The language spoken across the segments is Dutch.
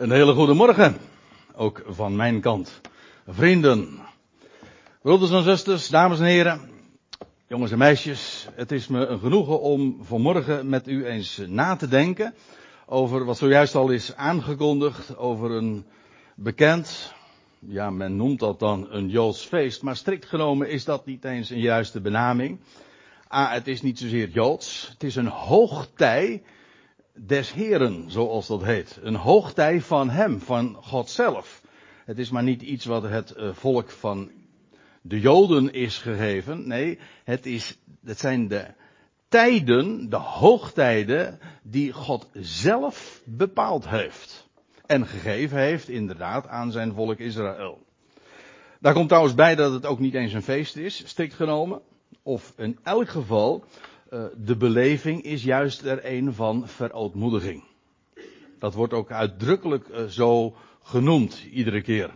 Een hele goede morgen, ook van mijn kant. Vrienden, broeders en zusters, dames en heren, jongens en meisjes, het is me een genoegen om vanmorgen met u eens na te denken over wat zojuist al is aangekondigd, over een bekend, ja men noemt dat dan een Joods feest, maar strikt genomen is dat niet eens een juiste benaming. Ah, het is niet zozeer Joods, het is een hoogtij des Heren, zoals dat heet. Een hoogtij van Hem, van God zelf. Het is maar niet iets wat het eh, volk van de Joden is gegeven. Nee, het, is, het zijn de tijden, de hoogtijden, die God zelf bepaald heeft. En gegeven heeft, inderdaad, aan zijn volk Israël. Daar komt trouwens bij dat het ook niet eens een feest is, strikt genomen. Of in elk geval de beleving is juist er een van verootmoediging. Dat wordt ook uitdrukkelijk uh, zo genoemd iedere keer.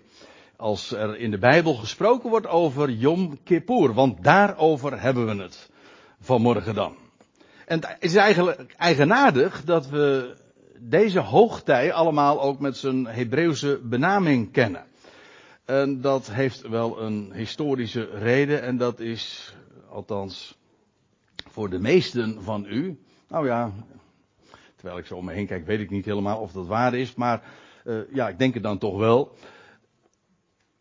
Als er in de Bijbel gesproken wordt over Yom Kippur, want daarover hebben we het vanmorgen dan. En het is eigenlijk eigenaardig dat we deze hoogtij allemaal ook met zijn Hebreeuwse benaming kennen. En dat heeft wel een historische reden en dat is, althans voor de meesten van u, nou ja, terwijl ik zo om me heen kijk, weet ik niet helemaal of dat waar is, maar uh, ja, ik denk het dan toch wel.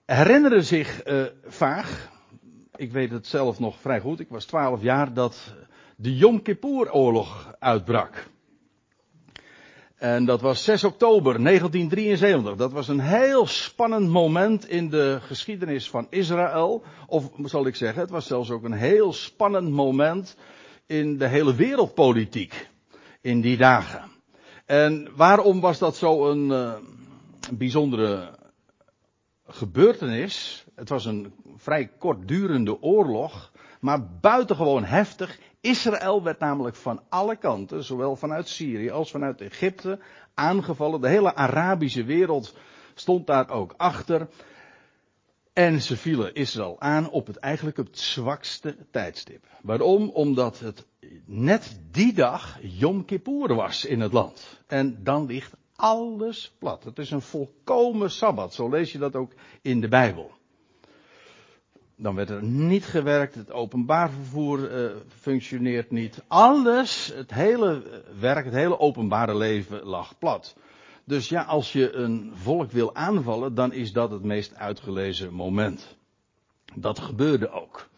Herinneren zich uh, vaag, ik weet het zelf nog vrij goed, ik was twaalf jaar, dat de Yom Kippur-oorlog uitbrak. En dat was 6 oktober 1973. Dat was een heel spannend moment in de geschiedenis van Israël. Of zal ik zeggen, het was zelfs ook een heel spannend moment in de hele wereldpolitiek in die dagen. En waarom was dat zo een uh, bijzondere gebeurtenis? Het was een vrij kortdurende oorlog, maar buitengewoon heftig. Israël werd namelijk van alle kanten, zowel vanuit Syrië als vanuit Egypte, aangevallen. De hele Arabische wereld stond daar ook achter. En ze vielen Israël aan op het eigenlijk het zwakste tijdstip. Waarom? Omdat het net die dag Yom Kippur was in het land. En dan ligt alles plat. Het is een volkomen sabbat. Zo lees je dat ook in de Bijbel. Dan werd er niet gewerkt, het openbaar vervoer uh, functioneert niet. Alles, het hele werk, het hele openbare leven lag plat. Dus ja, als je een volk wil aanvallen, dan is dat het meest uitgelezen moment. Dat gebeurde ook.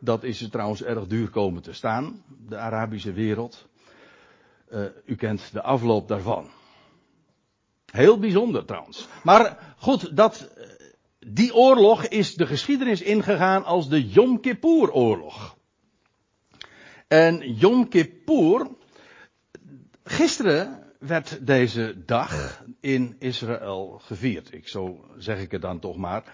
Dat is er trouwens erg duur komen te staan, de Arabische wereld. Uh, u kent de afloop daarvan. Heel bijzonder trouwens. Maar goed, dat, die oorlog is de geschiedenis ingegaan als de Yom Kippur oorlog. En Yom Kippur, gisteren werd deze dag in Israël gevierd. Ik, zo zeg ik het dan toch maar.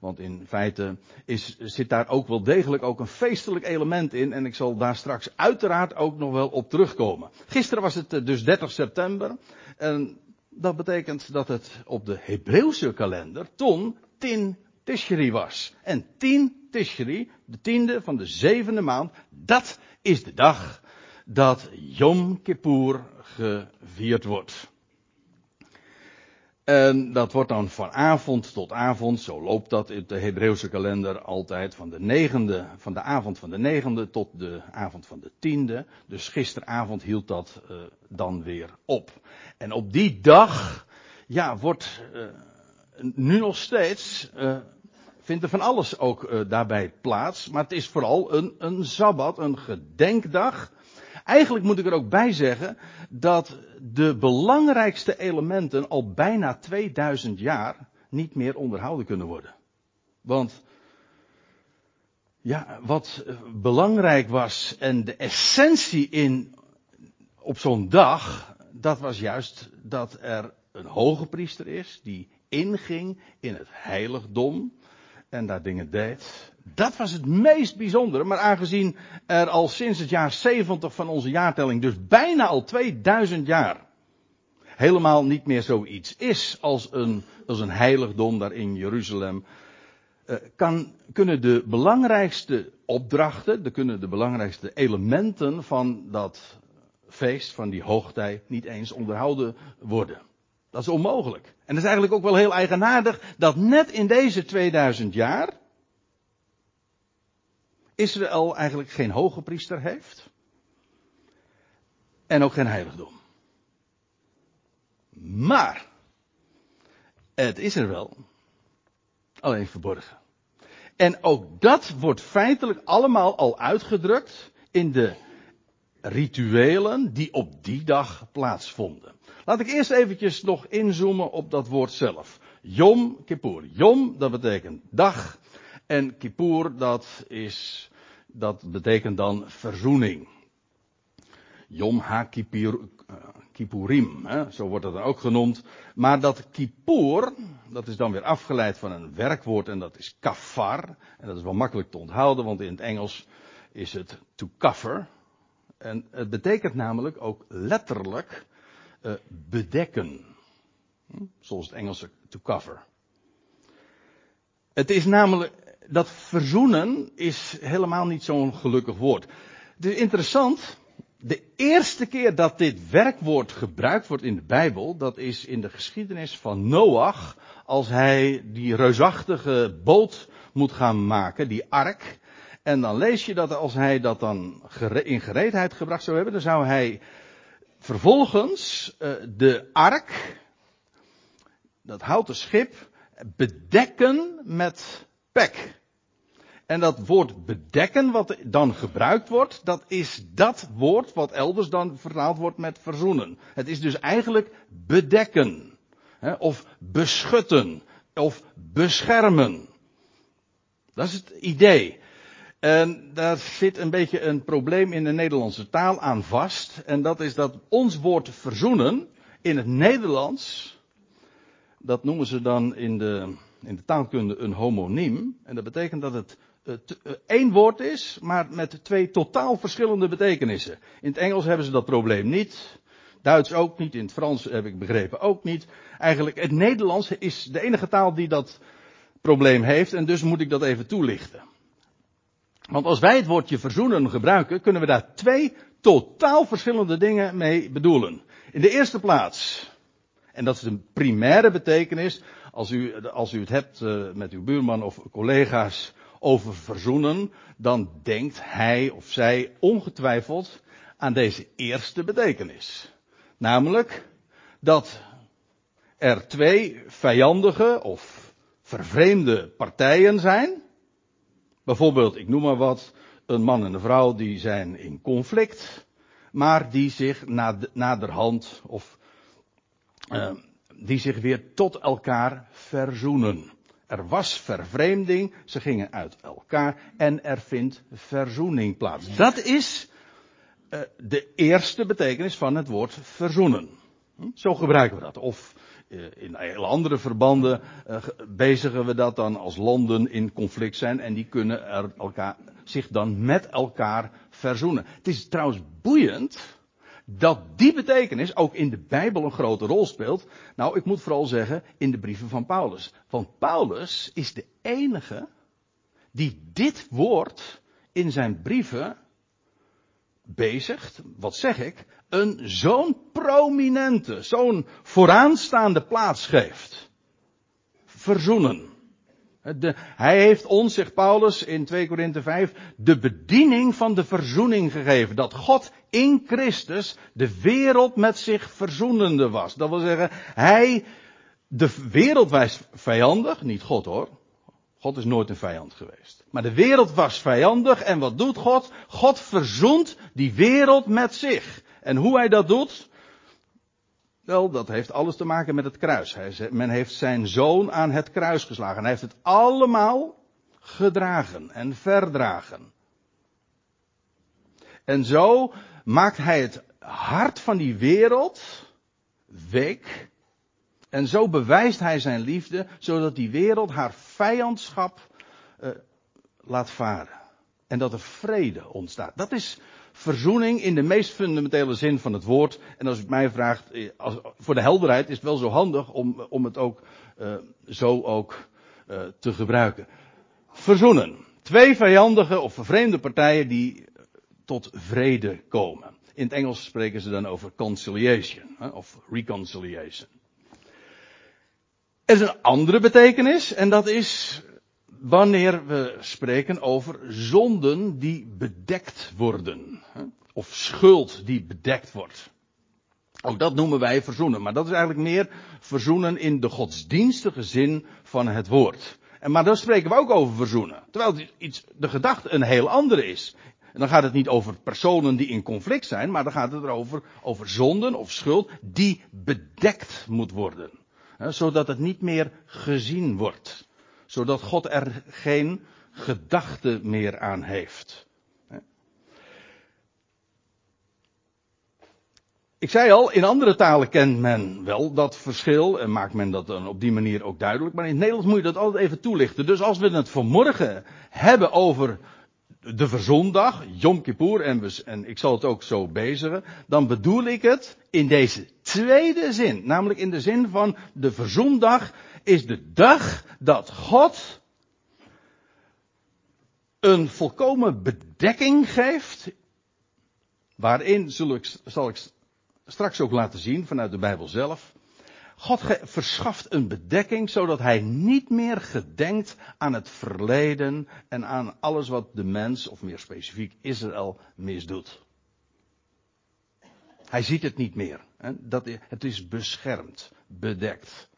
Want in feite is, zit daar ook wel degelijk ook een feestelijk element in. En ik zal daar straks uiteraard ook nog wel op terugkomen. Gisteren was het eh, dus 30 september. En dat betekent dat het op de Hebreeuwse kalender ton Tin Tishri was. En Tin Tishri, de tiende van de zevende maand, dat is de dag dat Yom Kippur gevierd wordt. En dat wordt dan van avond tot avond, zo loopt dat in de Hebreeuwse kalender altijd, van de negende, van de avond van de negende tot de avond van de tiende. Dus gisteravond hield dat uh, dan weer op. En op die dag, ja, wordt uh, nu nog steeds, uh, vindt er van alles ook daarbij plaats. Maar het is vooral een, een sabbat, een gedenkdag Eigenlijk moet ik er ook bij zeggen dat de belangrijkste elementen al bijna 2000 jaar niet meer onderhouden kunnen worden. Want ja, wat belangrijk was en de essentie in op zo'n dag, dat was juist dat er een hoge priester is die inging in het heiligdom en daar dingen deed. Dat was het meest bijzondere. Maar aangezien er al sinds het jaar 70 van onze jaartelling, dus bijna al 2000 jaar, helemaal niet meer zoiets is als een, als een heiligdom daar in Jeruzalem, eh, kan, kunnen de belangrijkste opdrachten, de, kunnen de belangrijkste elementen van dat feest, van die hoogtij, niet eens onderhouden worden. Dat is onmogelijk. En dat is eigenlijk ook wel heel eigenaardig dat net in deze 2000 jaar Israël eigenlijk geen hoge priester heeft. En ook geen heiligdom. Maar, het is er wel. Alleen verborgen. En ook dat wordt feitelijk allemaal al uitgedrukt in de rituelen die op die dag plaatsvonden. Laat ik eerst eventjes nog inzoomen op dat woord zelf. Yom Kippur. Yom, dat betekent dag. En Kippur, dat is, dat betekent dan verzoening. Yom HaKippur, uh, Kippurim, hè, zo wordt dat dan ook genoemd. Maar dat Kippur, dat is dan weer afgeleid van een werkwoord en dat is kafar. En dat is wel makkelijk te onthouden, want in het Engels is het to cover. En het betekent namelijk ook letterlijk uh, bedekken. Hm? Zoals het Engelse to cover. Het is namelijk, dat verzoenen is helemaal niet zo'n gelukkig woord. Het is interessant, de eerste keer dat dit werkwoord gebruikt wordt in de Bijbel, dat is in de geschiedenis van Noach, als hij die reusachtige boot moet gaan maken, die ark. En dan lees je dat als hij dat dan in gereedheid gebracht zou hebben, dan zou hij vervolgens uh, de ark, dat houten schip, bedekken met pek. En dat woord bedekken, wat dan gebruikt wordt, dat is dat woord wat elders dan vertaald wordt met verzoenen. Het is dus eigenlijk bedekken. Hè, of beschutten. Of beschermen. Dat is het idee. En daar zit een beetje een probleem in de Nederlandse taal aan vast. En dat is dat ons woord verzoenen in het Nederlands, dat noemen ze dan in de, in de taalkunde een homoniem. En dat betekent dat het uh, één woord is, maar met twee totaal verschillende betekenissen. In het Engels hebben ze dat probleem niet. Duits ook niet, in het Frans heb ik begrepen ook niet. Eigenlijk, het Nederlands is de enige taal die dat probleem heeft en dus moet ik dat even toelichten. Want als wij het woordje verzoenen gebruiken, kunnen we daar twee totaal verschillende dingen mee bedoelen. In de eerste plaats, en dat is de primaire betekenis, als u, als u het hebt uh, met uw buurman of collega's over verzoenen, dan denkt hij of zij ongetwijfeld aan deze eerste betekenis. Namelijk dat er twee vijandige of vervreemde partijen zijn. Bijvoorbeeld, ik noem maar wat, een man en een vrouw die zijn in conflict, maar die zich naderhand of uh, die zich weer tot elkaar verzoenen. Er was vervreemding, ze gingen uit elkaar en er vindt verzoening plaats. Dat is uh, de eerste betekenis van het woord verzoenen. Hm? Zo gebruiken we dat. Of in hele andere verbanden uh, bezigen we dat dan als landen in conflict zijn en die kunnen er elkaar, zich dan met elkaar verzoenen. Het is trouwens boeiend dat die betekenis ook in de Bijbel een grote rol speelt. Nou, ik moet vooral zeggen in de brieven van Paulus. Want Paulus is de enige die dit woord in zijn brieven bezigt, wat zeg ik, een zo'n prominente, zo'n vooraanstaande plaats geeft. Verzoenen. De, hij heeft ons, zegt Paulus in 2 Korinthe 5, de bediening van de verzoening gegeven. Dat God in Christus de wereld met zich verzoenende was. Dat wil zeggen, hij, de wereld was vijandig, niet God hoor. God is nooit een vijand geweest. Maar de wereld was vijandig en wat doet God? God verzoent die wereld met zich. En hoe hij dat doet? Wel, dat heeft alles te maken met het kruis. Men heeft zijn zoon aan het kruis geslagen. Hij heeft het allemaal gedragen en verdragen. En zo maakt hij het hart van die wereld week. En zo bewijst hij zijn liefde, zodat die wereld haar vijandschap uh, laat varen. En dat er vrede ontstaat. Dat is verzoening in de meest fundamentele zin van het woord. En als u mij vraagt, eh, als, voor de helderheid is het wel zo handig om, om het ook uh, zo ook uh, te gebruiken. Verzoenen. Twee vijandige of vervreemde partijen die tot vrede komen. In het Engels spreken ze dan over conciliation of reconciliation. Er is een andere betekenis en dat is wanneer we spreken over zonden die bedekt worden. Of schuld die bedekt wordt. Ook dat noemen wij verzoenen, maar dat is eigenlijk meer verzoenen in de godsdienstige zin van het woord. En maar dan spreken we ook over verzoenen. Terwijl iets, de gedachte een heel andere is. En dan gaat het niet over personen die in conflict zijn, maar dan gaat het erover over zonden of schuld die bedekt moet worden. Zodat het niet meer gezien wordt. Zodat God er geen gedachte meer aan heeft. Ik zei al, in andere talen kent men wel dat verschil en maakt men dat dan op die manier ook duidelijk. Maar in het Nederlands moet je dat altijd even toelichten. Dus als we het vanmorgen hebben over de verzondag, Yom Kippur, en, en ik zal het ook zo bezigen, dan bedoel ik het in deze tweede zin. Namelijk in de zin van de verzondag is de dag dat God een volkomen bedekking geeft, waarin ik, zal ik straks ook laten zien vanuit de Bijbel zelf. God verschaft een bedekking zodat hij niet meer gedenkt aan het verleden en aan alles wat de mens, of meer specifiek Israël, misdoet. Hij ziet het niet meer. Dat, het is beschermd, bedekt.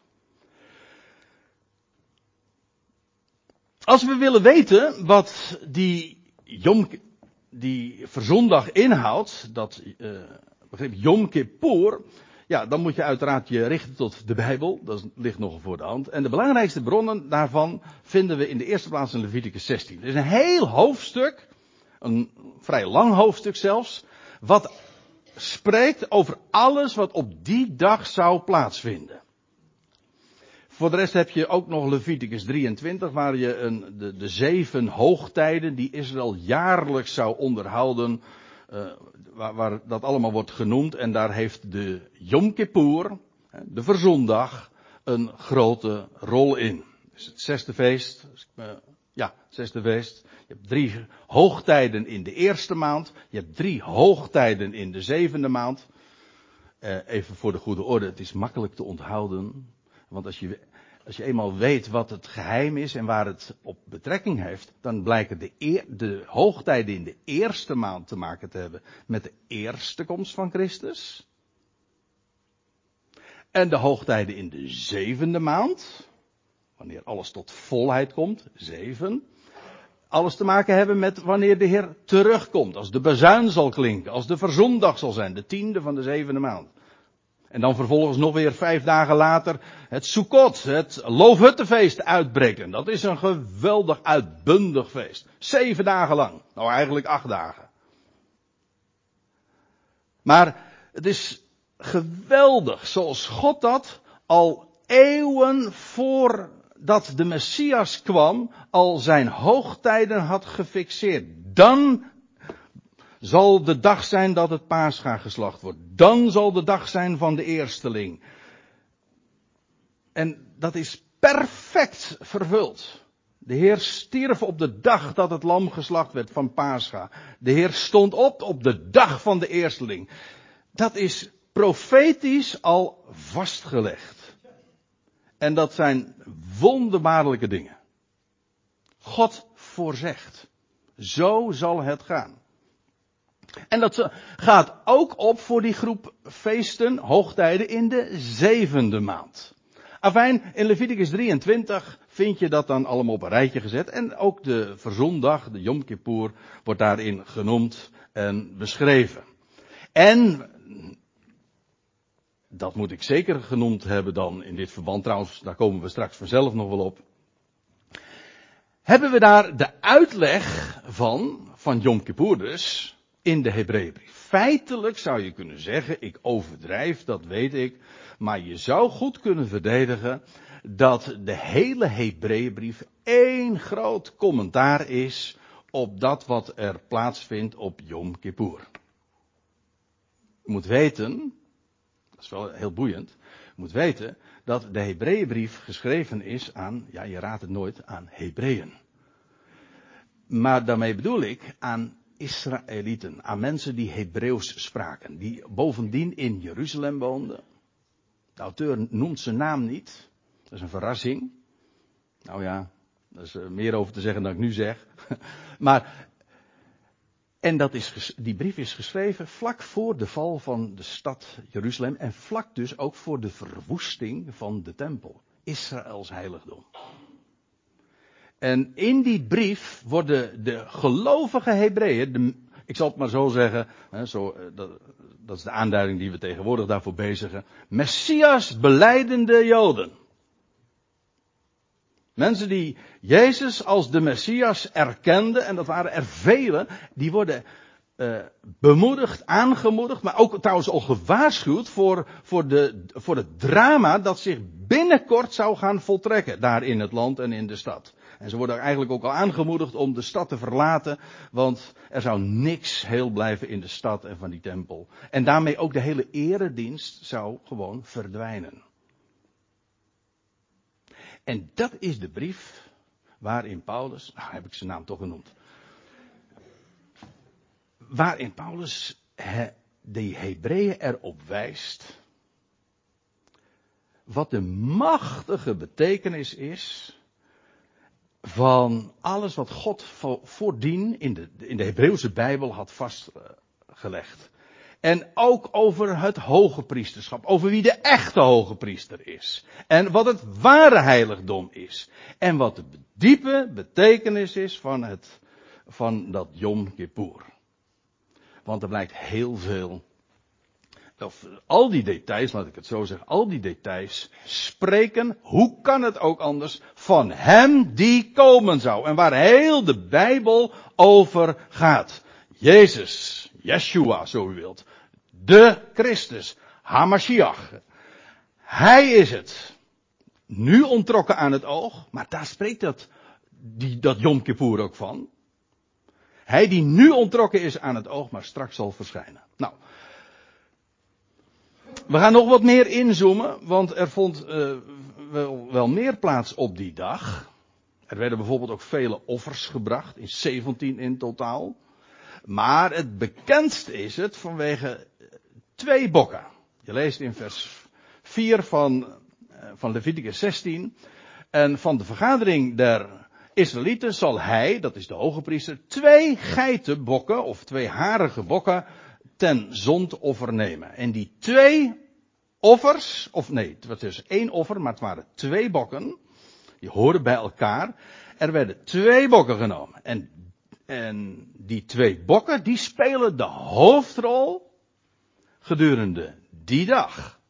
Als we willen weten wat die, Jom, die verzondag inhoudt, dat uh, begrip Yom Kippur, ja, dan moet je uiteraard je richten tot de Bijbel. Dat ligt nog voor de hand. En de belangrijkste bronnen daarvan vinden we in de eerste plaats in Leviticus 16. Er is een heel hoofdstuk, een vrij lang hoofdstuk zelfs, wat spreekt over alles wat op die dag zou plaatsvinden. Voor de rest heb je ook nog Leviticus 23, waar je een, de, de zeven hoogtijden die Israël jaarlijks zou onderhouden, uh, waar, dat allemaal wordt genoemd. En daar heeft de Yom Kippur, de verzondag, een grote rol in. Dus het zesde feest, uh, ja, zesde feest. Je hebt drie hoogtijden in de eerste maand. Je hebt drie hoogtijden in de zevende maand. Uh, even voor de goede orde, het is makkelijk te onthouden. Want als je als je eenmaal weet wat het geheim is en waar het op betrekking heeft, dan blijken de, de hoogtijden in de eerste maand te maken te hebben met de eerste komst van Christus. En de hoogtijden in de zevende maand, wanneer alles tot volheid komt, zeven, alles te maken hebben met wanneer de Heer terugkomt, als de bazuin zal klinken, als de verzondag zal zijn, de tiende van de zevende maand. En dan vervolgens nog weer vijf dagen later het Sukkot, het Loofhuttenfeest uitbreken. Dat is een geweldig uitbundig feest. Zeven dagen lang. Nou eigenlijk acht dagen. Maar het is geweldig zoals God dat al eeuwen voordat de Messias kwam, al zijn hoogtijden had gefixeerd. Dan zal de dag zijn dat het paascha geslacht wordt. Dan zal de dag zijn van de eersteling. En dat is perfect vervuld. De Heer stierf op de dag dat het lam geslacht werd van Pascha. De Heer stond op op de dag van de eersteling. Dat is profetisch al vastgelegd. En dat zijn wonderbaarlijke dingen. God voorzegt. Zo zal het gaan. En dat gaat ook op voor die groep feesten, hoogtijden in de zevende maand. Afijn, in Leviticus 23 vind je dat dan allemaal op een rijtje gezet. En ook de verzondag, de Yom Kippur, wordt daarin genoemd en beschreven. En, dat moet ik zeker genoemd hebben dan in dit verband, trouwens, daar komen we straks vanzelf nog wel op. Hebben we daar de uitleg van, van Yom Kippur dus, in de Hebreeënbrief. Feitelijk zou je kunnen zeggen, ik overdrijf, dat weet ik, maar je zou goed kunnen verdedigen dat de hele Hebreeënbrief één groot commentaar is op dat wat er plaatsvindt op Yom Kippur. Je moet weten, dat is wel heel boeiend, je moet weten dat de Hebreeënbrief geschreven is aan, ja je raadt het nooit, aan Hebreeën. Maar daarmee bedoel ik aan Israëlieten, aan mensen die Hebreeuws spraken, die bovendien in Jeruzalem woonden. De auteur noemt zijn naam niet. Dat is een verrassing. Nou ja, daar is meer over te zeggen dan ik nu zeg. Maar, en dat is, die brief is geschreven vlak voor de val van de stad Jeruzalem en vlak dus ook voor de verwoesting van de tempel. Israëls heiligdom. En in die brief worden de gelovige Hebreeën, ik zal het maar zo zeggen, hè, zo, eh, dat, dat, is de aanduiding die we tegenwoordig daarvoor bezigen, Messias beleidende Joden. Mensen die Jezus als de Messias erkenden, en dat waren er velen, die worden uh, bemoedigd, aangemoedigd, maar ook trouwens al gewaarschuwd voor, voor, de, voor het drama dat zich binnenkort zou gaan voltrekken, daar in het land en in de stad. En ze worden eigenlijk ook al aangemoedigd om de stad te verlaten, want er zou niks heel blijven in de stad en van die tempel. En daarmee ook de hele eredienst zou gewoon verdwijnen. En dat is de brief waarin Paulus, nou heb ik zijn naam toch genoemd, waarin Paulus de Hebreeën erop wijst wat de machtige betekenis is van alles wat God voordien in de, in de Hebreeuwse Bijbel had vastgelegd. En ook over het hoge priesterschap. Over wie de echte hoge priester is. En wat het ware heiligdom is. En wat de diepe betekenis is van, het, van dat Yom Kippur. Want er blijkt heel veel. Of al die details, laat ik het zo zeggen, al die details spreken, hoe kan het ook anders, van hem die komen zou. En waar heel de Bijbel over gaat. Jezus, Yeshua, zo u wilt. De Christus, Hamashiach. Hij is het. Nu ontrokken aan het oog, maar daar spreekt dat, die, dat Yom Kippur ook van. Hij die nu ontrokken is aan het oog, maar straks zal verschijnen. Nou. We gaan nog wat meer inzoomen, want er vond wel, wel meer plaats op die dag. Er werden bijvoorbeeld ook vele offers gebracht, in 17 in totaal. Maar het bekendst is het vanwege twee bokken. Je leest in vers 4 van, eh, van Leviticus 16. En van de vergadering der Israëlieten zal hij, dat is de hoge priester, twee geitenbokken of twee harige bokken ten zondoffer nemen. En die twee offers, of nee, het was dus één offer, maar het waren twee bokken. Die hoorden bij elkaar. Er werden twee bokken genomen. En, en die twee bokken, die spelen de hoofdrol gedurende die dag.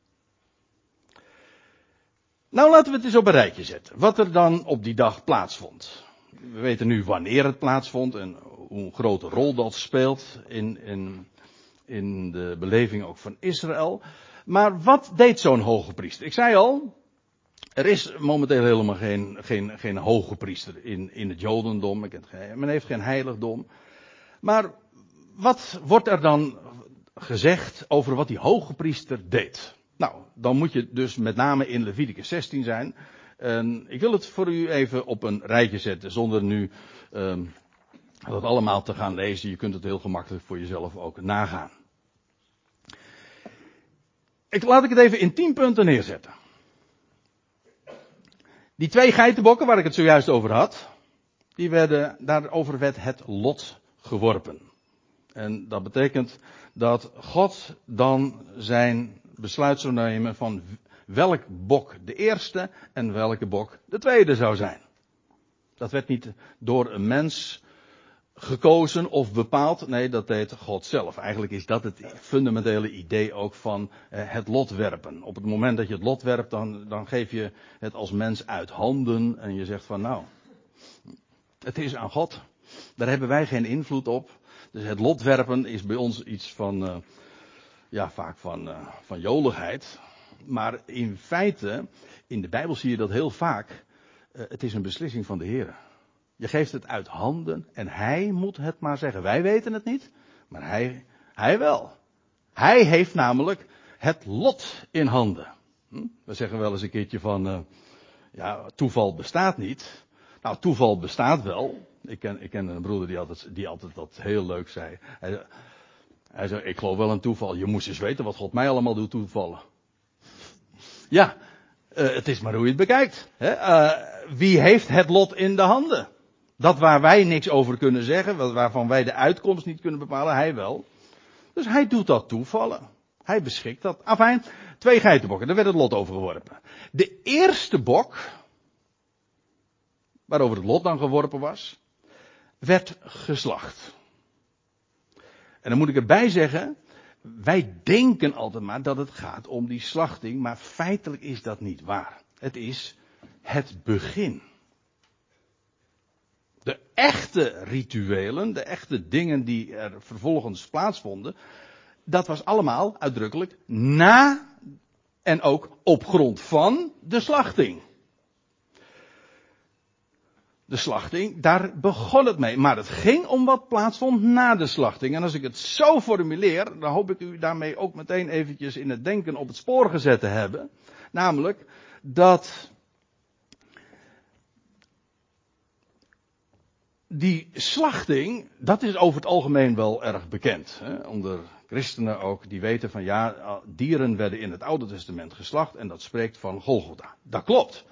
Nou, laten we het eens op een rijtje zetten. Wat er dan op die dag plaatsvond. We weten nu wanneer het plaatsvond en hoe grote rol dat speelt in, in, in de beleving ook van Israël. Maar wat deed zo'n hoge priester? Ik zei al, er is momenteel helemaal geen, geen, geen hoge priester in, in het Jodendom. Men heeft geen heiligdom. Maar wat wordt er dan gezegd over wat die hoge priester deed? Nou, dan moet je dus met name in Leviticus 16 zijn. En ik wil het voor u even op een rijtje zetten, zonder nu um, dat allemaal te gaan lezen. Je kunt het heel gemakkelijk voor jezelf ook nagaan. Ik, laat ik het even in tien punten neerzetten. Die twee geitenbokken waar ik het zojuist over had, die werden, daarover werd het lot geworpen. En dat betekent dat God dan zijn besluit zou nemen van welk bok de eerste en welke bok de tweede zou zijn. Dat werd niet door een mens gekozen of bepaald. Nee, dat deed God zelf. Eigenlijk is dat het fundamentele idee ook van eh, het lot werpen. Op het moment dat je het lot werpt, dan, dan geef je het als mens uit handen en je zegt van nou, het is aan God. Daar hebben wij geen invloed op. Dus het lot werpen is bij ons iets van, uh, ja, vaak van, uh, van joligheid. Maar in feite, in de Bijbel zie je dat heel vaak. Het is een beslissing van de Heer. Je geeft het uit handen en Hij moet het maar zeggen. Wij weten het niet, maar Hij, hij wel. Hij heeft namelijk het lot in handen. Hm? We zeggen wel eens een keertje van, ja, toeval bestaat niet. Nou, toeval bestaat wel. Ik ken, ik ken een broeder die altijd, die altijd dat heel leuk zei. Hij, zei, ik geloof wel een toeval. Je moest eens weten wat God mij allemaal doet toevallen. Ja, Uh, het is maar hoe je het bekijkt. Hè? Uh, wie heeft het lot in de handen? Dat waar wij niks over kunnen zeggen, waarvan wij de uitkomst niet kunnen bepalen, hij wel. Dus hij doet dat toevallen. Hij beschikt dat. Afijn, twee geitenbokken, daar werd het lot over geworpen. De eerste bok, waarover het lot dan geworpen was, werd geslacht. En dan moet ik erbij zeggen, wij denken altijd maar dat het gaat om die slachting, maar feitelijk is dat niet waar. Het is het begin. Echte rituelen, de echte dingen die er vervolgens plaatsvonden, dat was allemaal uitdrukkelijk na en ook op grond van de slachting. De slachting, daar begon het mee. Maar het ging om wat plaatsvond na de slachting. En als ik het zo formuleer, dan hoop ik u daarmee ook meteen eventjes in het denken op het spoor gezet te hebben. Namelijk dat die slachting, dat is over het algemeen wel erg bekend. Hè? Onder christenen ook, die weten van ja, dieren werden in het Oude Testament geslacht en dat spreekt van Golgotha. Dat klopt.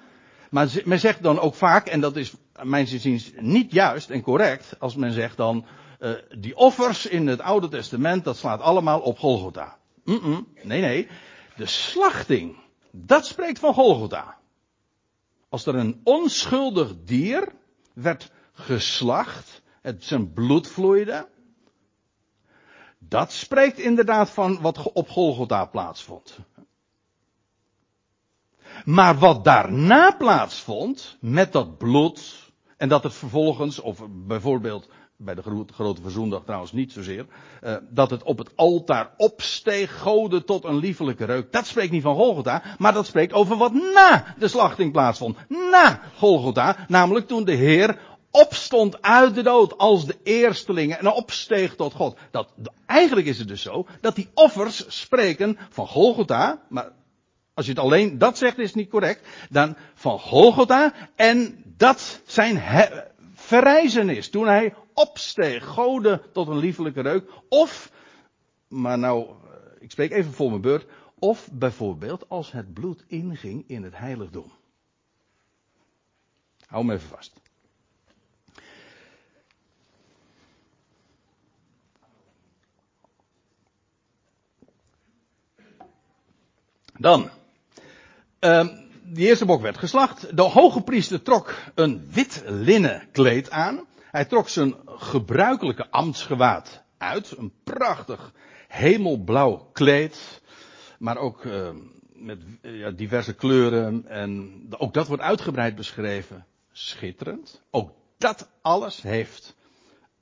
Maar men zegt dan ook vaak, en dat is mijn inziens niet juist en correct, als men zegt dan, uh, die offers in het Oude Testament, dat slaat allemaal op Golgotha. Mm -mm, nee, nee. De slachting, dat spreekt van Golgotha. Als er een onschuldig dier werd geslacht, het zijn bloed vloeide. Dat spreekt inderdaad van wat op Golgotha plaatsvond. Maar wat daarna plaatsvond, met dat bloed, en dat het vervolgens, of bijvoorbeeld bij de grote, verzoendag trouwens niet zozeer, uh, dat het op het altaar opsteeg, goden tot een liefelijke reuk. Dat spreekt niet van Golgotha, maar dat spreekt over wat na de slachting plaatsvond. Na Golgotha, namelijk toen de Heer opstond uit de dood als de eerstelingen en opsteeg tot God. Dat, eigenlijk is het dus zo dat die offers spreken van Golgotha, maar als je het alleen dat zegt is niet correct, dan van Golgotha en dat zijn verrijzen is. Toen hij opsteeg, goden tot een liefelijke reuk, of, maar nou, eh, ik spreek even voor mijn beurt, of bijvoorbeeld als het bloed inging in het heiligdom. Hou me even vast. Dan. Uh, die eerste bok werd geslacht. De hoge priester trok een wit linnen kleed aan. Hij trok zijn gebruikelijke ambtsgewaad uit. Een prachtig hemelblauw kleed. Maar ook uh, met diverse kleuren. En ook dat wordt uitgebreid beschreven. Schitterend. Ook dat alles heeft.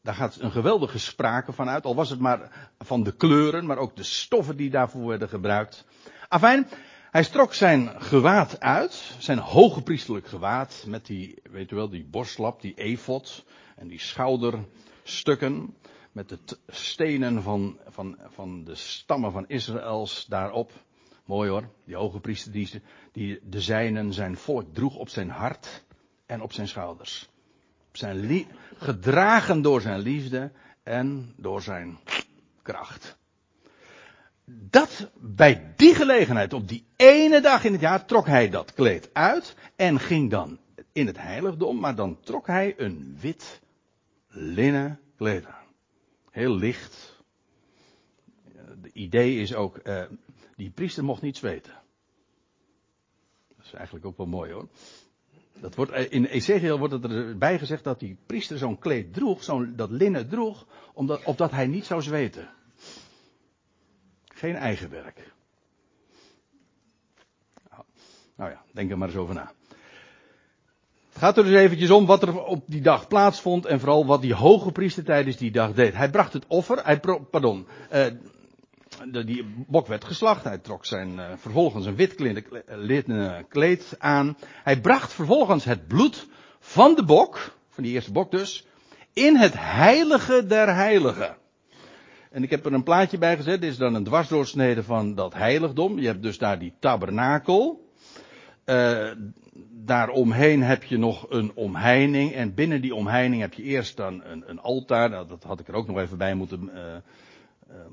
Daar gaat een geweldige sprake van uit. Al was het maar van de kleuren, maar ook de stoffen die daarvoor werden gebruikt. Afijn, hij strok zijn gewaad uit, zijn hoge priestelijk gewaad, met die, weet u wel, die borstlap, die efot en die schouderstukken, met de stenen van, van, van de stammen van Israëls daarop. Mooi hoor, die hoge priester die, die de zijnen, zijn volk droeg op zijn hart en op zijn schouders. Zijn gedragen door zijn liefde en door zijn kracht dat bij die gelegenheid, op die ene dag in het jaar, trok hij dat kleed uit en ging dan in het heiligdom, maar dan trok hij een wit linnen kleed aan. Heel licht. De idee is ook, uh, die priester mocht niet zweten. Dat is eigenlijk ook wel mooi hoor. Dat wordt, eh, in Ezekiel wordt het erbij gezegd dat die priester zo'n kleed droeg, dat linnen droeg, omdat, opdat hij niet zou zweten. Geen eigen werk. Nou ja, denk er maar eens over na. Het gaat er dus eventjes om wat er op die dag plaatsvond en vooral wat die hoge priester tijdens die dag deed. Hij bracht het offer, hij, pardon, eh, die bok werd geslacht, hij trok zijn, eh, vervolgens een wit kleed aan. Hij bracht vervolgens het bloed van de bok, van die eerste bok dus, in het heilige der heiligen. En ik heb er een plaatje bij gezet. Dit is dan een dwarsdoorsnede van dat heiligdom. Je hebt dus daar die tabernakel. Uh, daaromheen heb je nog een omheining. En binnen die omheining heb je eerst dan een, een altaar. Nou, dat had ik er ook nog even bij moeten uh,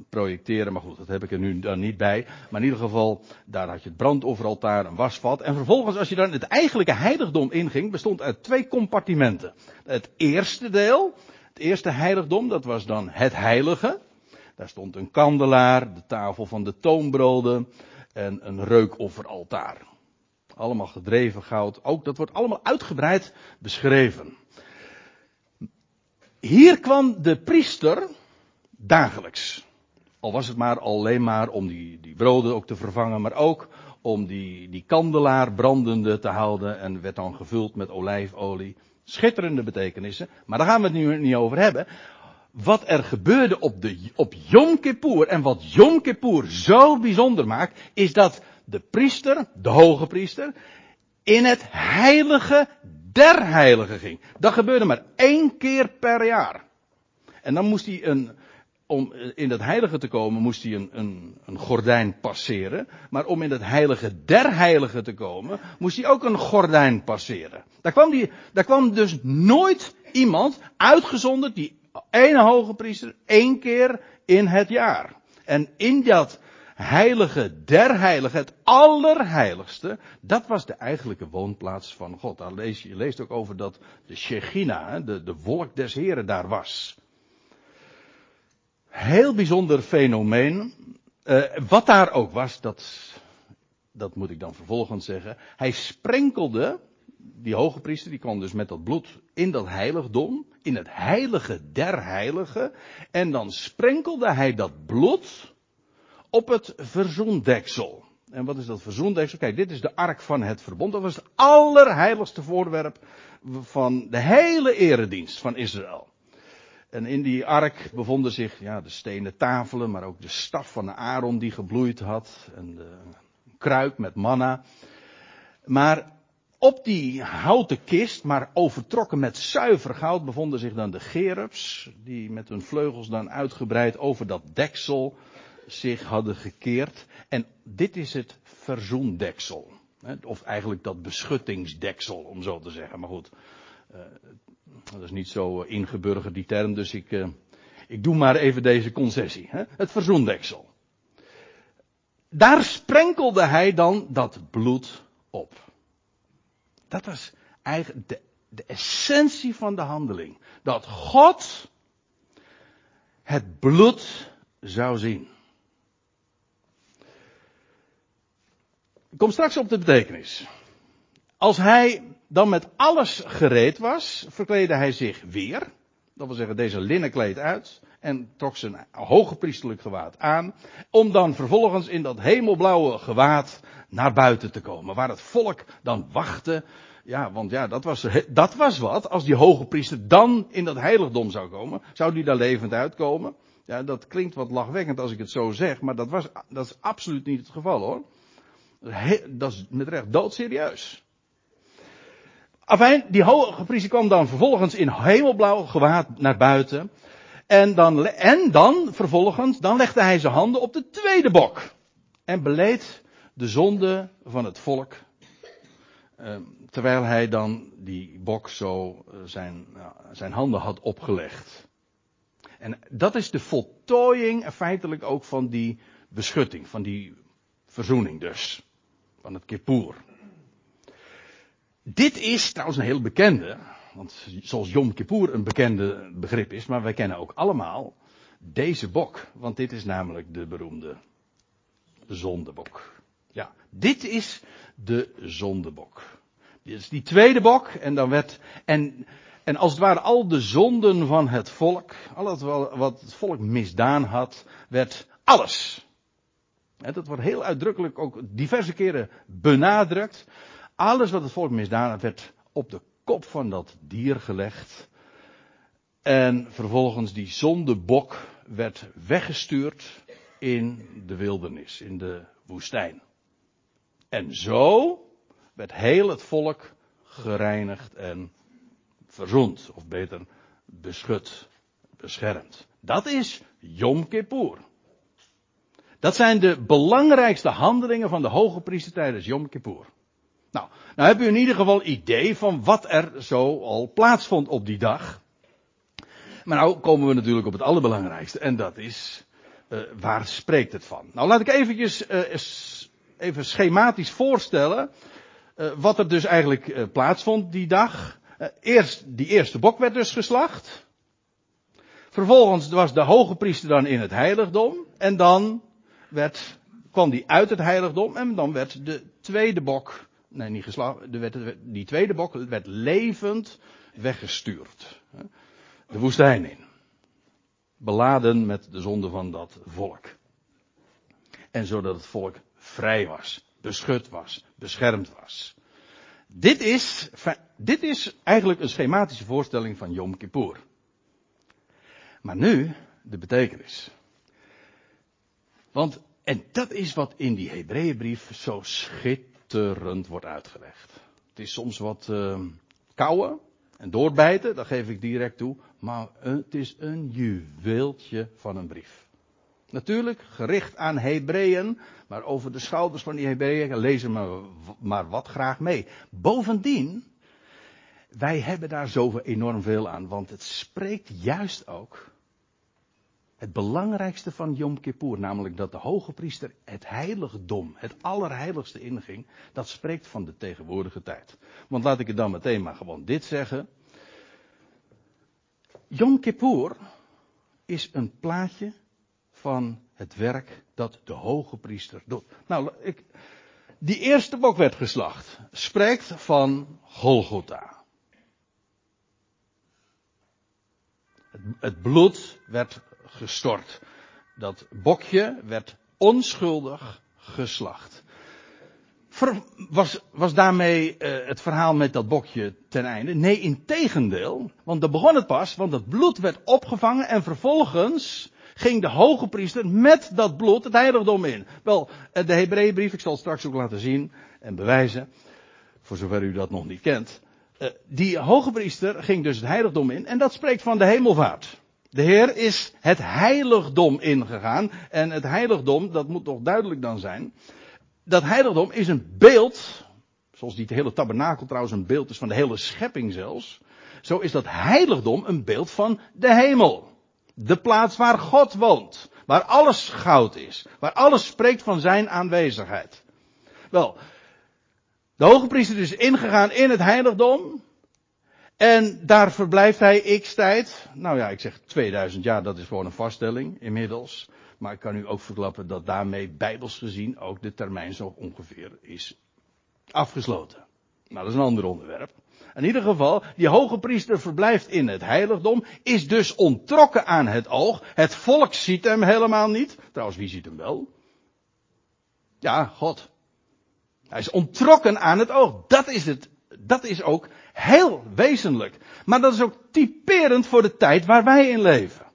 projecteren. Maar goed, dat heb ik er nu dan niet bij. Maar in ieder geval, daar had je het brandofferaltaar, een wasvat. En vervolgens, als je dan het eigenlijke heiligdom inging, bestond uit twee compartimenten. Het eerste deel, het eerste heiligdom, dat was dan het heilige. Daar stond een kandelaar, de tafel van de toonbroden en een reukofferaltaar. Allemaal gedreven goud. Ook dat wordt allemaal uitgebreid beschreven. Hier kwam de priester dagelijks. Al was het maar alleen maar om die, die broden ook te vervangen, maar ook om die, die kandelaar brandende te houden en werd dan gevuld met olijfolie. Schitterende betekenissen, maar daar gaan we het nu niet over hebben. Wat er gebeurde op, de, op Yom Kippur en wat Yom Kippur zo bijzonder maakt, is dat de priester, de hoge priester, in het heilige der heiligen ging. Dat gebeurde maar één keer per jaar. En dan moest hij een, om in dat heilige te komen, moest hij een, een, een gordijn passeren. Maar om in het heilige der heiligen te komen, moest hij ook een gordijn passeren. Daar kwam, die, daar kwam dus nooit iemand uitgezonderd, die ene hoge priester, één keer in het jaar. En in dat heilige der heiligen, het allerheiligste, dat was de eigenlijke woonplaats van God. Je, leest ook over dat de Shechina, de, de wolk des Heren, daar was. Heel bijzonder fenomeen. Uh, wat daar ook was, dat, dat moet ik dan vervolgens zeggen. Hij sprenkelde, die hoge priester, die kwam dus met dat bloed in dat heiligdom, in het heilige der heiligen. En dan sprenkelde hij dat bloed op het verzoendeksel. En wat is dat verzoendeksel? Kijk, dit is de ark van het verbond. Dat was het allerheiligste voorwerp van de hele eredienst van Israël. En in die ark bevonden zich ja, de stenen tafelen, maar ook de staf van Aaron die gebloeid had. En de kruik met manna. Maar op die houten kist, maar overtrokken met zuiver goud, bevonden zich dan de gerubs. Die met hun vleugels dan uitgebreid over dat deksel zich hadden gekeerd. En dit is het verzoendeksel. Of eigenlijk dat beschuttingsdeksel, om zo te zeggen. Maar goed, eh, dat is niet zo ingeburgerd die term, dus ik, eh, ik doe maar even deze concessie. Het verzoendeksel. Daar sprenkelde hij dan dat bloed op. Dat was eigenlijk de, de essentie van de handeling. Dat God het bloed zou zien. Ik kom straks op de betekenis. Als hij dan met alles gereed was, verkleedde hij zich weer. Dat wil zeggen, deze linnenkleed uit. En trok zijn hoge priesterlijk gewaad aan. Om dan vervolgens in dat hemelblauwe gewaad naar buiten te komen. Waar het volk dan wachtte. Ja, want ja, dat was, dat was wat. Als die hoge priester dan in dat heiligdom zou komen. Zou die daar levend uitkomen? Ja, dat klinkt wat lachwekkend als ik het zo zeg. Maar dat, was, dat is absoluut niet het geval hoor dat is met recht doodserieus. Afijn, die hoge priester kwam dan vervolgens in hemelblauw gewaad naar buiten. En dan, en dan vervolgens, dan legde hij zijn handen op de tweede bok. En beleed de zonde van het volk. Eh, terwijl hij dan die bok zo eh, zijn, zijn handen had opgelegd. En dat is de voltooiing feitelijk ook van die beschutting, van die verzoening dus van het Kippur. Dit is trouwens een heel bekende, want zoals Yom Kippur een bekende begrip is, maar wij kennen ook allemaal deze bok, want dit is namelijk de beroemde zondebok. Ja, dit is de zondebok. Dit is die tweede bok en dan werd, en, en als het ware al de zonden van het volk, al wat het volk misdaan had, werd alles dat wordt heel uitdrukkelijk ook diverse keren benadrukt. Alles wat het volk misdaan had, werd op de kop van dat dier gelegd. En vervolgens die zondebok werd weggestuurd in de wildernis, in de woestijn. En zo werd heel het volk gereinigd en verzoend, of beter beschut, beschermd. Dat is Yom Kippur. Dat zijn de belangrijkste handelingen van de hoge priester tijdens Yom Kippur. Nou, nou heb u in ieder geval idee van wat er zo al plaatsvond op die dag. Maar nou komen we natuurlijk op het allerbelangrijkste. En dat is uh, waar spreekt het van? Nou, laat ik eventjes uh, even schematisch voorstellen uh, wat er dus eigenlijk plaatsvond die dag. eerst, die eerste bok werd dus geslacht. Vervolgens was de hoge priester dan in het heiligdom. En dan werd, kwam die uit het heiligdom en dan werd de tweede bok, nee niet geslacht, werd, die tweede bok werd levend weggestuurd. De woestijn in. Beladen met de zonde van dat volk. En zodat het volk vrij was, beschut was, beschermd was. Dit is, dit is eigenlijk een schematische voorstelling van Yom Kippur. Maar nu de betekenis. Want, en dat is wat in die Hebreeënbrief zo schitterend wordt uitgelegd. Het is soms wat uh, en doorbijten, dat geef ik direct toe. Maar het is een juweeltje van een brief. Natuurlijk gericht aan Hebreeën, maar over de schouders van die Hebreeën lezen we maar wat graag mee. Bovendien, wij hebben daar zoveel enorm veel aan, want het spreekt juist ook het belangrijkste van Yom Kippur, namelijk dat de hoge priester het heiligdom, het allerheiligste inging, dat spreekt van de tegenwoordige tijd. Want laat ik het dan meteen maar gewoon dit zeggen. Yom Kippur is een plaatje van het werk dat de hoge priester doet. Nou, ik, die eerste bok werd geslacht, spreekt van Golgotha. Het, het bloed werd gestort. Dat bokje werd onschuldig geslacht. was, was daarmee uh, het verhaal met dat bokje ten einde? Nee, in tegendeel. Want dan begon het pas, want het bloed werd opgevangen en vervolgens ging de hoge priester met dat bloed het heiligdom in. Wel, eh, de Hebreeënbrief, ik zal het straks ook laten zien en bewijzen, voor zover u dat nog niet kent. Uh, die hoge priester ging dus het heiligdom in en dat spreekt van de hemelvaart. De Heer is het heiligdom ingegaan. En het heiligdom, dat moet toch duidelijk dan zijn. Dat heiligdom is een beeld. Zoals die hele tabernakel trouwens een beeld is van de hele schepping zelfs. Zo is dat heiligdom een beeld van de hemel. De plaats waar God woont. Waar alles goud is. Waar alles spreekt van zijn aanwezigheid. Wel, de hoge priester is ingegaan in het heiligdom. En daar verblijft hij x tijd. Nou ja, ik zeg 2000 jaar, dat is gewoon een vaststelling inmiddels. Maar ik kan u ook verklappen dat daarmee bijbels gezien ook de termijn zo ongeveer is afgesloten. Nou, dat is een ander onderwerp. In ieder geval, die hoge priester verblijft in het heiligdom, is dus ontrokken aan het oog. Het volk ziet hem helemaal niet. Trouwens, wie ziet hem wel? Ja, God. Hij is ontrokken aan het oog. Dat is het. Dat is ook Heel wezenlijk. Maar dat is ook typerend voor de tijd waar wij in leven.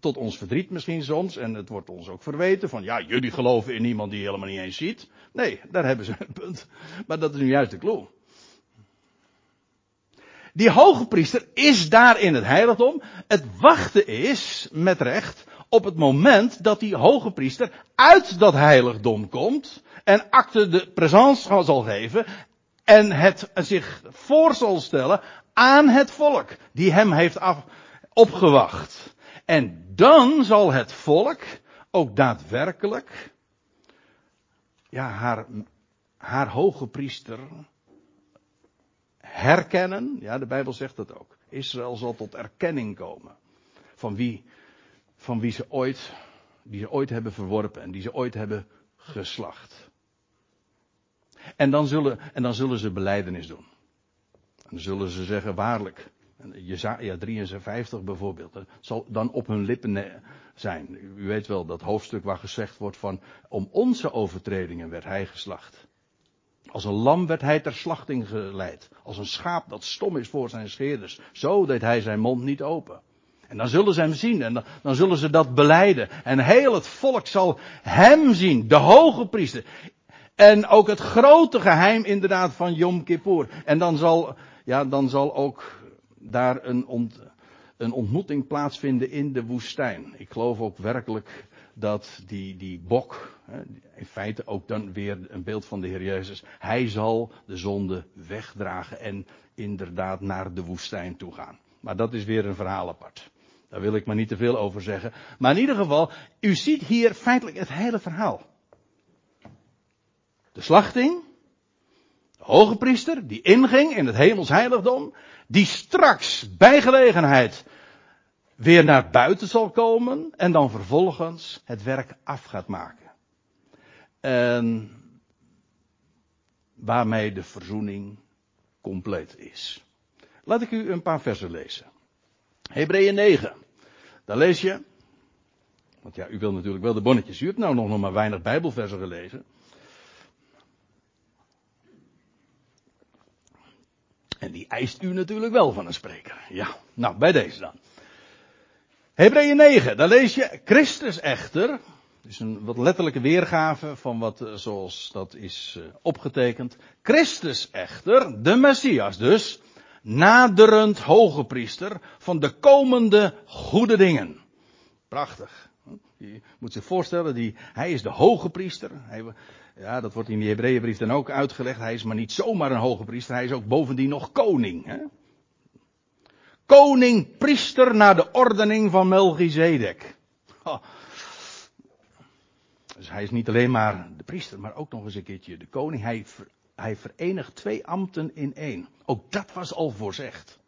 Tot ons verdriet misschien soms, en het wordt ons ook verweten van, ja, jullie geloven in iemand die je helemaal niet eens ziet. Nee, daar hebben ze een punt. Maar dat is nu juist de clue. Die hoge priester is daar in het heiligdom. Het wachten is, met recht, op het moment dat die hoge priester uit dat heiligdom komt en acte de présence zal geven en het zich voor zal stellen aan het volk die hem heeft af, opgewacht. En dan zal het volk ook daadwerkelijk ja, haar, haar hoge priester herkennen. Ja, de Bijbel zegt dat ook. Israël zal tot erkenning komen van wie, van wie ze ooit, die ze ooit hebben verworpen en die ze ooit hebben geslacht. En dan zullen, en dan zullen ze beleidenis doen. En dan zullen ze zeggen, waarlijk. Jezaja 53 bijvoorbeeld. Dat zal dan op hun lippen zijn. U weet wel dat hoofdstuk waar gezegd wordt van, om onze overtredingen werd hij geslacht. Als een lam werd hij ter slachting geleid. Als een schaap dat stom is voor zijn scheerders. Zo deed hij zijn mond niet open. En dan zullen ze hem zien en dan, dan, zullen ze dat beleiden. En heel het volk zal hem zien, de hoge priester. En ook het grote geheim inderdaad van Yom Kippur. En dan zal, ja, dan zal ook daar een, een ontmoeting plaatsvinden in de woestijn. Ik geloof ook werkelijk dat die, die bok, in feite ook dan weer een beeld van de Heer Jezus, hij zal de zonde wegdragen en inderdaad naar de woestijn toe gaan. Maar dat is weer een verhaal apart. Daar wil ik maar niet te veel over zeggen. Maar in ieder geval, u ziet hier feitelijk het hele verhaal. De slachting, de hoge priester, die inging in het hemels heiligdom, die straks bij gelegenheid weer naar buiten zal komen en dan vervolgens het werk af gaat maken. En waarmee de verzoening compleet is. Laat ik u een paar versen lezen. Hebreeën 9. Daar lees je. Want ja, u wilt natuurlijk wel de bonnetjes. U hebt nou nog, nog maar weinig Bijbelversen gelezen. En die eist u natuurlijk wel van een spreker. Ja, nou, bij deze dan. Hebreeën 9, daar lees je, Christus echter, is een wat letterlijke weergave van wat eh, zoals dat is eh, opgetekend. Christus echter, de Messias dus, naderend hoge priester van de komende goede dingen. Prachtig. Je moet zich voorstellen, die, hij is de hoge priester. Hij, ja, dat wordt in die Hebreeënbrief dan ook uitgelegd. Hij is maar niet zomaar een hoge priester, hij is ook bovendien nog koning. Hè? Koning, priester naar de ordening van Melchizedek. Dus hij is niet alleen maar de priester, maar ook nog eens een keertje de koning. Hij, hij verenigt twee ambten in één. Ook dat was al voorzegd.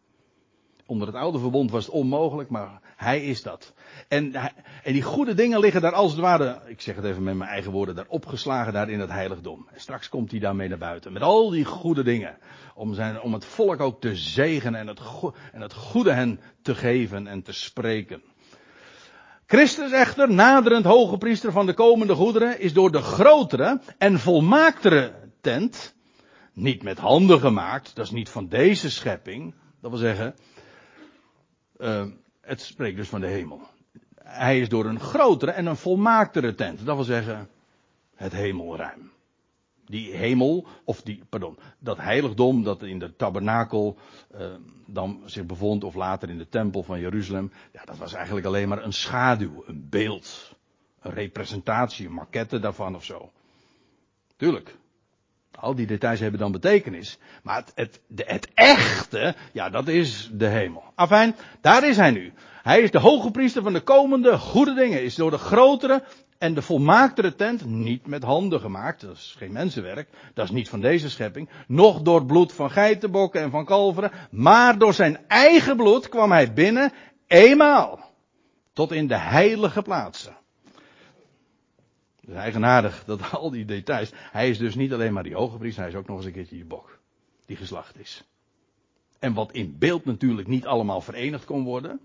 Onder het oude verbond was het onmogelijk, maar hij is dat. En, en die goede dingen liggen daar als het ware, ik zeg het even met mijn eigen woorden, daar opgeslagen daar in het heiligdom. En straks komt hij daarmee naar buiten. Met al die goede dingen. Om, zijn, om het volk ook te zegenen en het, en het goede hen te geven en te spreken. Christus echter, naderend hoge priester van de komende goederen, is door de grotere en volmaaktere tent, niet met handen gemaakt, dat is niet van deze schepping, dat wil zeggen, uh, het spreekt dus van de hemel. Hij is door een grotere en een volmaaktere tent. Dat wil zeggen, het hemelruim. Die hemel, of die, pardon, dat heiligdom dat in de tabernakel uh, dan zich bevond, of later in de tempel van Jeruzalem, ja, dat was eigenlijk alleen maar een schaduw, een beeld, een representatie, een maquette daarvan of zo. Tuurlijk, al die details hebben dan betekenis. Maar het, het, de, het echte, ja, dat is de hemel. Afijn, daar is hij nu. Hij is de hoge priester van de komende goede dingen. Is door de grotere en de volmaaktere tent niet met handen gemaakt. Dat is geen mensenwerk. Dat is niet van deze schepping. Nog door bloed van geitenbokken en van kalveren. Maar door zijn eigen bloed kwam hij binnen. Eenmaal. Tot in de heilige plaatsen. Is eigenaardig dat al die details. Hij is dus niet alleen maar die hoge priester, hij is ook nog eens een keertje die bok. Die geslacht is. En wat in beeld natuurlijk niet allemaal verenigd kon worden.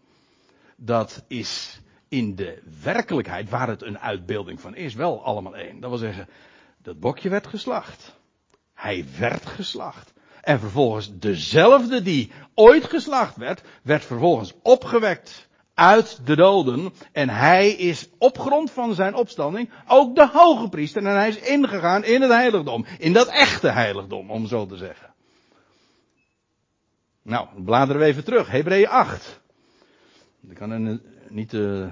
Dat is in de werkelijkheid, waar het een uitbeelding van is, wel allemaal één. Dat wil zeggen, dat bokje werd geslacht. Hij werd geslacht. En vervolgens dezelfde die ooit geslacht werd, werd vervolgens opgewekt uit de doden. En hij is op grond van zijn opstanding ook de hoge priester. En hij is ingegaan in het heiligdom. In dat echte heiligdom, om zo te zeggen. Nou, bladeren we even terug. Hebreeën 8. Ik kan er niet te,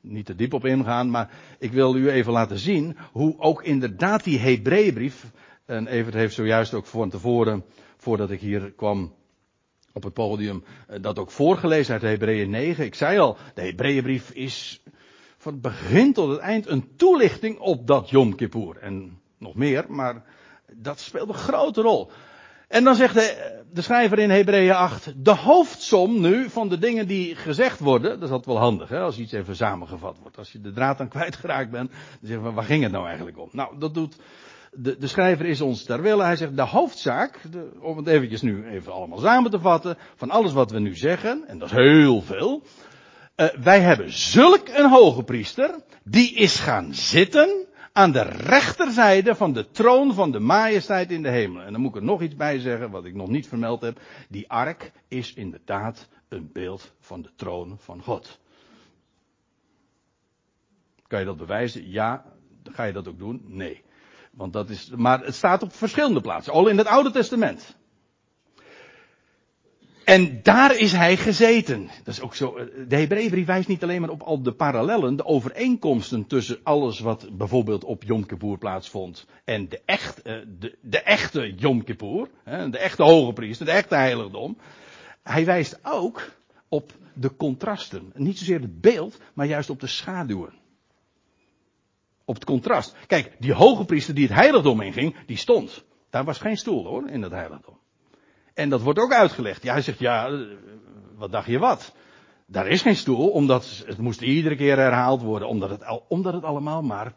niet te diep op ingaan, maar ik wil u even laten zien hoe ook inderdaad die Hebreeënbrief, en Evert heeft zojuist ook van tevoren, voordat ik hier kwam, op het podium eh, dat ook voorgelezen uit Hebreeën 9. Ik zei al, de Hebreeënbrief is van het begin tot het eind een toelichting op dat Yom Kippur. En nog meer, maar dat speelt een grote rol. En dan zegt de, de schrijver in Hebreeën 8, de hoofdsom nu van de dingen die gezegd worden, dat is altijd wel handig hè, als iets even samengevat wordt. Als je de draad dan kwijtgeraakt bent, dan zeggen we, waar ging het nou eigenlijk om? Nou, dat doet de, de schrijver is ons ter wille. Hij zegt de hoofdzaak, de, om het eventjes nu even allemaal samen te vatten, van alles wat we nu zeggen, en dat is heel veel. Uh, wij hebben zulk een hoge priester, die is gaan zitten aan de rechterzijde van de troon van de majesteit in de hemel. En dan moet ik er nog iets bij zeggen, wat ik nog niet vermeld heb. Die ark is inderdaad een beeld van de troon van God. Kan je dat bewijzen? Ja. Ga je dat ook doen? Nee. Want dat is, maar het staat op verschillende plaatsen, al in het Oude Testament. En daar is hij gezeten. Dat is ook zo. De Hebreeënbrief wijst niet alleen maar op al de parallellen, de overeenkomsten tussen alles wat bijvoorbeeld op Yom Kippur plaatsvond en de, echt, eh, de, de echte Yom Kippur, de echte hoge priester, de echte heiligdom. Hij wijst ook op de contrasten. Niet zozeer het beeld, maar juist op de schaduwen. Op het contrast. Kijk, die hoge priester die het heiligdom inging, die stond. Daar was geen stoel hoor, in het heiligdom. En dat wordt ook uitgelegd. Ja, hij zegt, ja, eh, wat dacht je wat? Daar is geen stoel, omdat het moest iedere keer herhaald worden, omdat het, omdat het allemaal maar,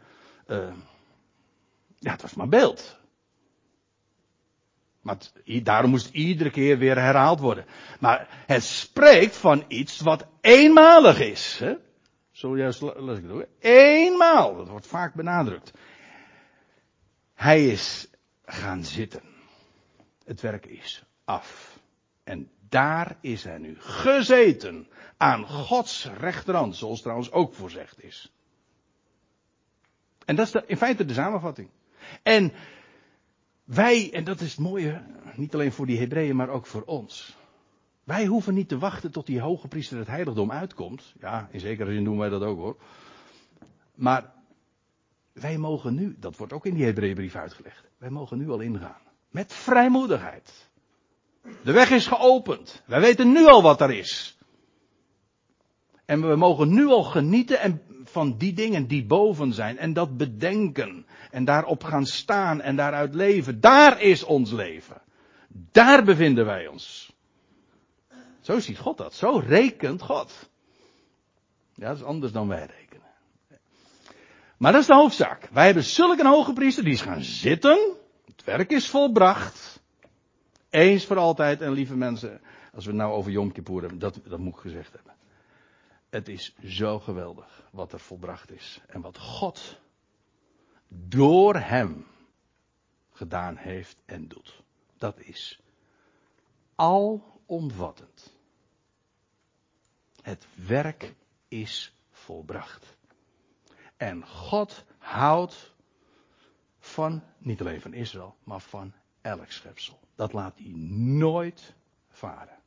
uh, ja, het was maar beeld. Maar daarom moest iedere keer weer herhaald worden. Maar het spreekt van iets wat eenmalig is. Hè? Zojuist las ik het ook. Eenmaal, dat wordt vaak benadrukt. Hij is gaan zitten. Het werk is af. En daar is hij nu gezeten. Aan Gods rechterhand, zoals trouwens ook voorzegd is. En dat is in feite de samenvatting. En wij, en dat is het mooie, niet alleen voor die Hebreeën, maar ook voor ons. Wij hoeven niet te wachten tot die hoge priester het heiligdom uitkomt. Ja, in zekere zin doen wij dat ook hoor. Maar wij mogen nu, dat wordt ook in die Hebreeënbrief uitgelegd, wij mogen nu al ingaan. Met vrijmoedigheid. De weg is geopend. Wij weten nu al wat er is. En we mogen nu al genieten en van die dingen die boven zijn. En dat bedenken. En daarop gaan staan en daaruit leven. Daar is ons leven. Daar bevinden wij ons. Zo ziet God dat. Zo rekent God. Ja, dat is anders dan wij rekenen. Maar dat is de hoofdzaak. Wij hebben zulke een hoge priester, die is gaan zitten. Het werk is volbracht. Eens voor altijd. En lieve mensen, als we het nou over Yom Kippur hebben, dat, dat moet ik gezegd hebben. Het is zo geweldig wat er volbracht is. En wat God door hem gedaan heeft en doet. Dat is alomvattend. Het werk is volbracht. En God houdt van, niet alleen van Israël, maar van elk schepsel. Dat laat hij nooit varen.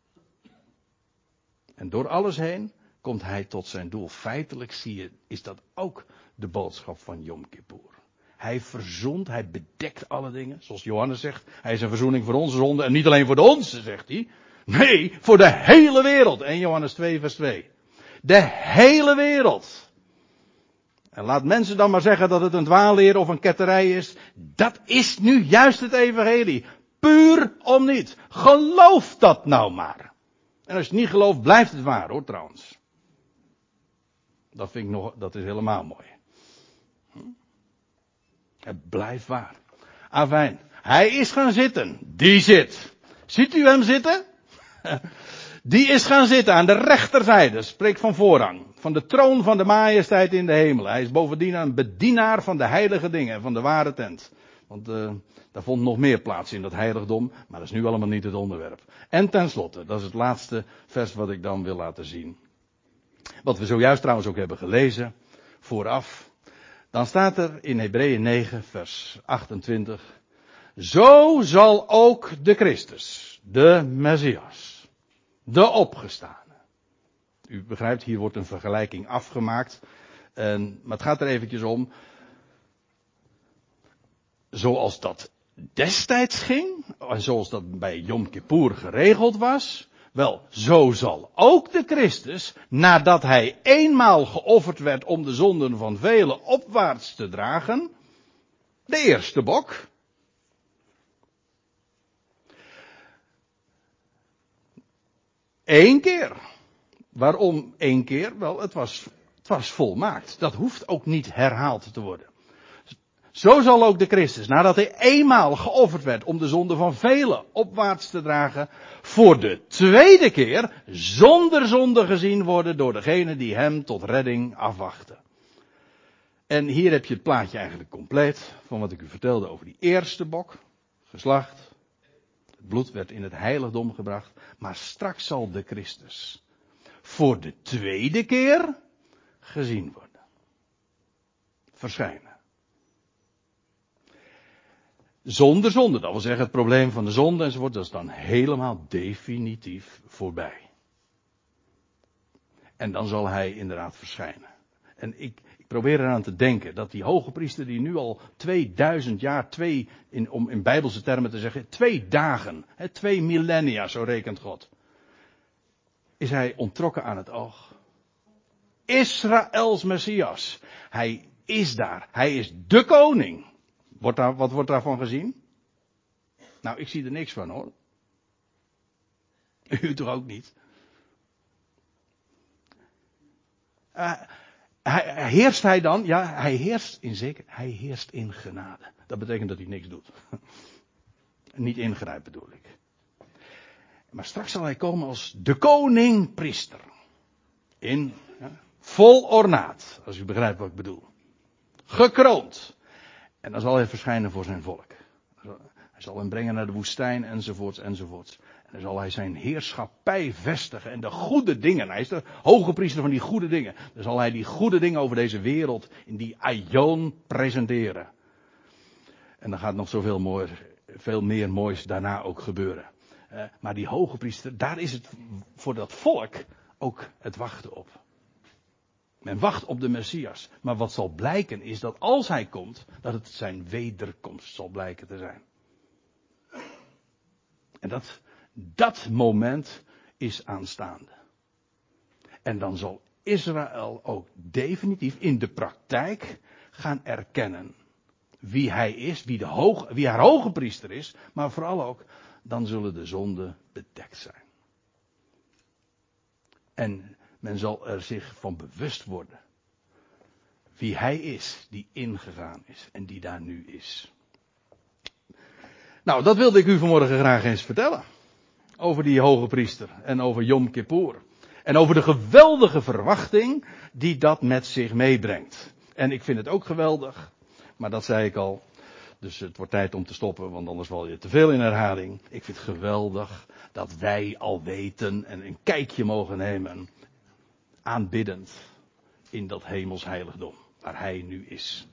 En door alles heen komt hij tot zijn doel. Feitelijk zie je, is dat ook de boodschap van Yom Kippur. Hij verzond, hij bedekt alle dingen. Zoals Johannes zegt, hij is een verzoening voor onze zonde. En niet alleen voor de onze, zegt hij. Nee, voor de hele wereld. 1 Johannes 2, vers 2. De hele wereld. En laat mensen dan maar zeggen dat het een dwaalleer of een ketterij is. Dat is nu juist het evangelie. Puur om niet. Geloof dat nou maar. En als je het niet gelooft, blijft het waar hoor trouwens. Dat vind ik nog, dat is helemaal mooi. Hm? Het blijft waar. Afijn. Hij is gaan zitten. Die zit. Ziet u hem zitten? Die is gaan zitten aan de rechterzijde. Spreekt van voorrang. Van de troon van de majesteit in de hemel. Hij is bovendien een bedienaar van de heilige dingen. Van de ware tent. Want uh, daar vond nog meer plaats in dat heiligdom. Maar dat is nu allemaal niet het onderwerp. En tenslotte, dat is het laatste vers wat ik dan wil laten zien. Wat we zojuist trouwens ook hebben gelezen. Vooraf. Dan staat er in Hebreeën 9 vers 28. Zo zal ook de Christus, de Messias, de opgestane. U begrijpt, hier wordt een vergelijking afgemaakt. En, maar het gaat er eventjes om. Zoals dat destijds ging, en zoals dat bij Yom Kippur geregeld was, wel, zo zal ook de Christus, nadat hij eenmaal geofferd werd om de zonden van velen opwaarts te dragen, de eerste bok. Eén keer. Waarom één keer? Wel, het was, het was volmaakt. Dat hoeft ook niet herhaald te worden. Zo zal ook de Christus, nadat hij eenmaal geofferd werd om de zonde van velen opwaarts te dragen, voor de tweede keer zonder zonde gezien worden door degene die hem tot redding afwachten. En hier heb je het plaatje eigenlijk compleet van wat ik u vertelde over die eerste bok, geslacht. Bloed werd in het heiligdom gebracht, maar straks zal de Christus voor de tweede keer gezien worden. Verschijnen. Zonder zonde, dat wil zeggen het probleem van de zonde enzovoort, dat is dan helemaal definitief voorbij. En dan zal hij inderdaad verschijnen. En ik probeer eraan te denken dat die hoge priester die nu al 2000 jaar, twee, in, om in bijbelse termen te zeggen, twee dagen, hè, twee millennia, zo rekent God. is hij ontrokken aan het oog. Israëls Messias. Hij is daar. Hij is de koning. Wordt daar, wat wordt daarvan gezien? Nou, ik zie er niks van hoor. U toch ook niet? Uh, heerst hij dan? Ja, hij heerst in zeker. Hij heerst in genade. Dat betekent dat hij niks doet. Niet ingrijpt bedoel ik. Maar straks zal hij komen als de koning-priester. In vol ornaat, als u begrijpt wat ik bedoel. Gekroond. En dan zal hij verschijnen voor zijn volk. Hij zal hem brengen naar de woestijn enzovoorts enzovoorts. En dan zal hij zijn heerschappij vestigen en de goede dingen. Hij is de hoge priester van die goede dingen. Dan zal hij die goede dingen over deze wereld in die aion presenteren. En dan gaat nog zoveel mooi, veel meer moois daarna ook gebeuren. Uh, maar die hoge priester, daar is het voor dat volk ook het wachten op. Men wacht op de Messias. Maar wat zal blijken is dat als hij komt, dat het zijn wederkomst zal blijken te zijn. En dat, dat moment is aanstaande. En dan zal Israël ook definitief in de praktijk gaan erkennen wie hij is, wie, de hoog, wie haar hoge priester is, maar vooral ook, dan zullen de zonden bedekt zijn. En men zal er zich van bewust worden wie hij is die ingegaan is en die daar nu is. Nou, dat wilde ik u vanmorgen graag eens vertellen. Over die hoge priester en over Yom Kippur. En over de geweldige verwachting die dat met zich meebrengt. En ik vind het ook geweldig, maar dat zei ik al. Dus het wordt tijd om te stoppen, want anders val je te veel in herhaling. Ik vind het geweldig dat wij al weten en een kijkje mogen nemen. Aanbiddend in dat hemels heiligdom, waar hij nu is.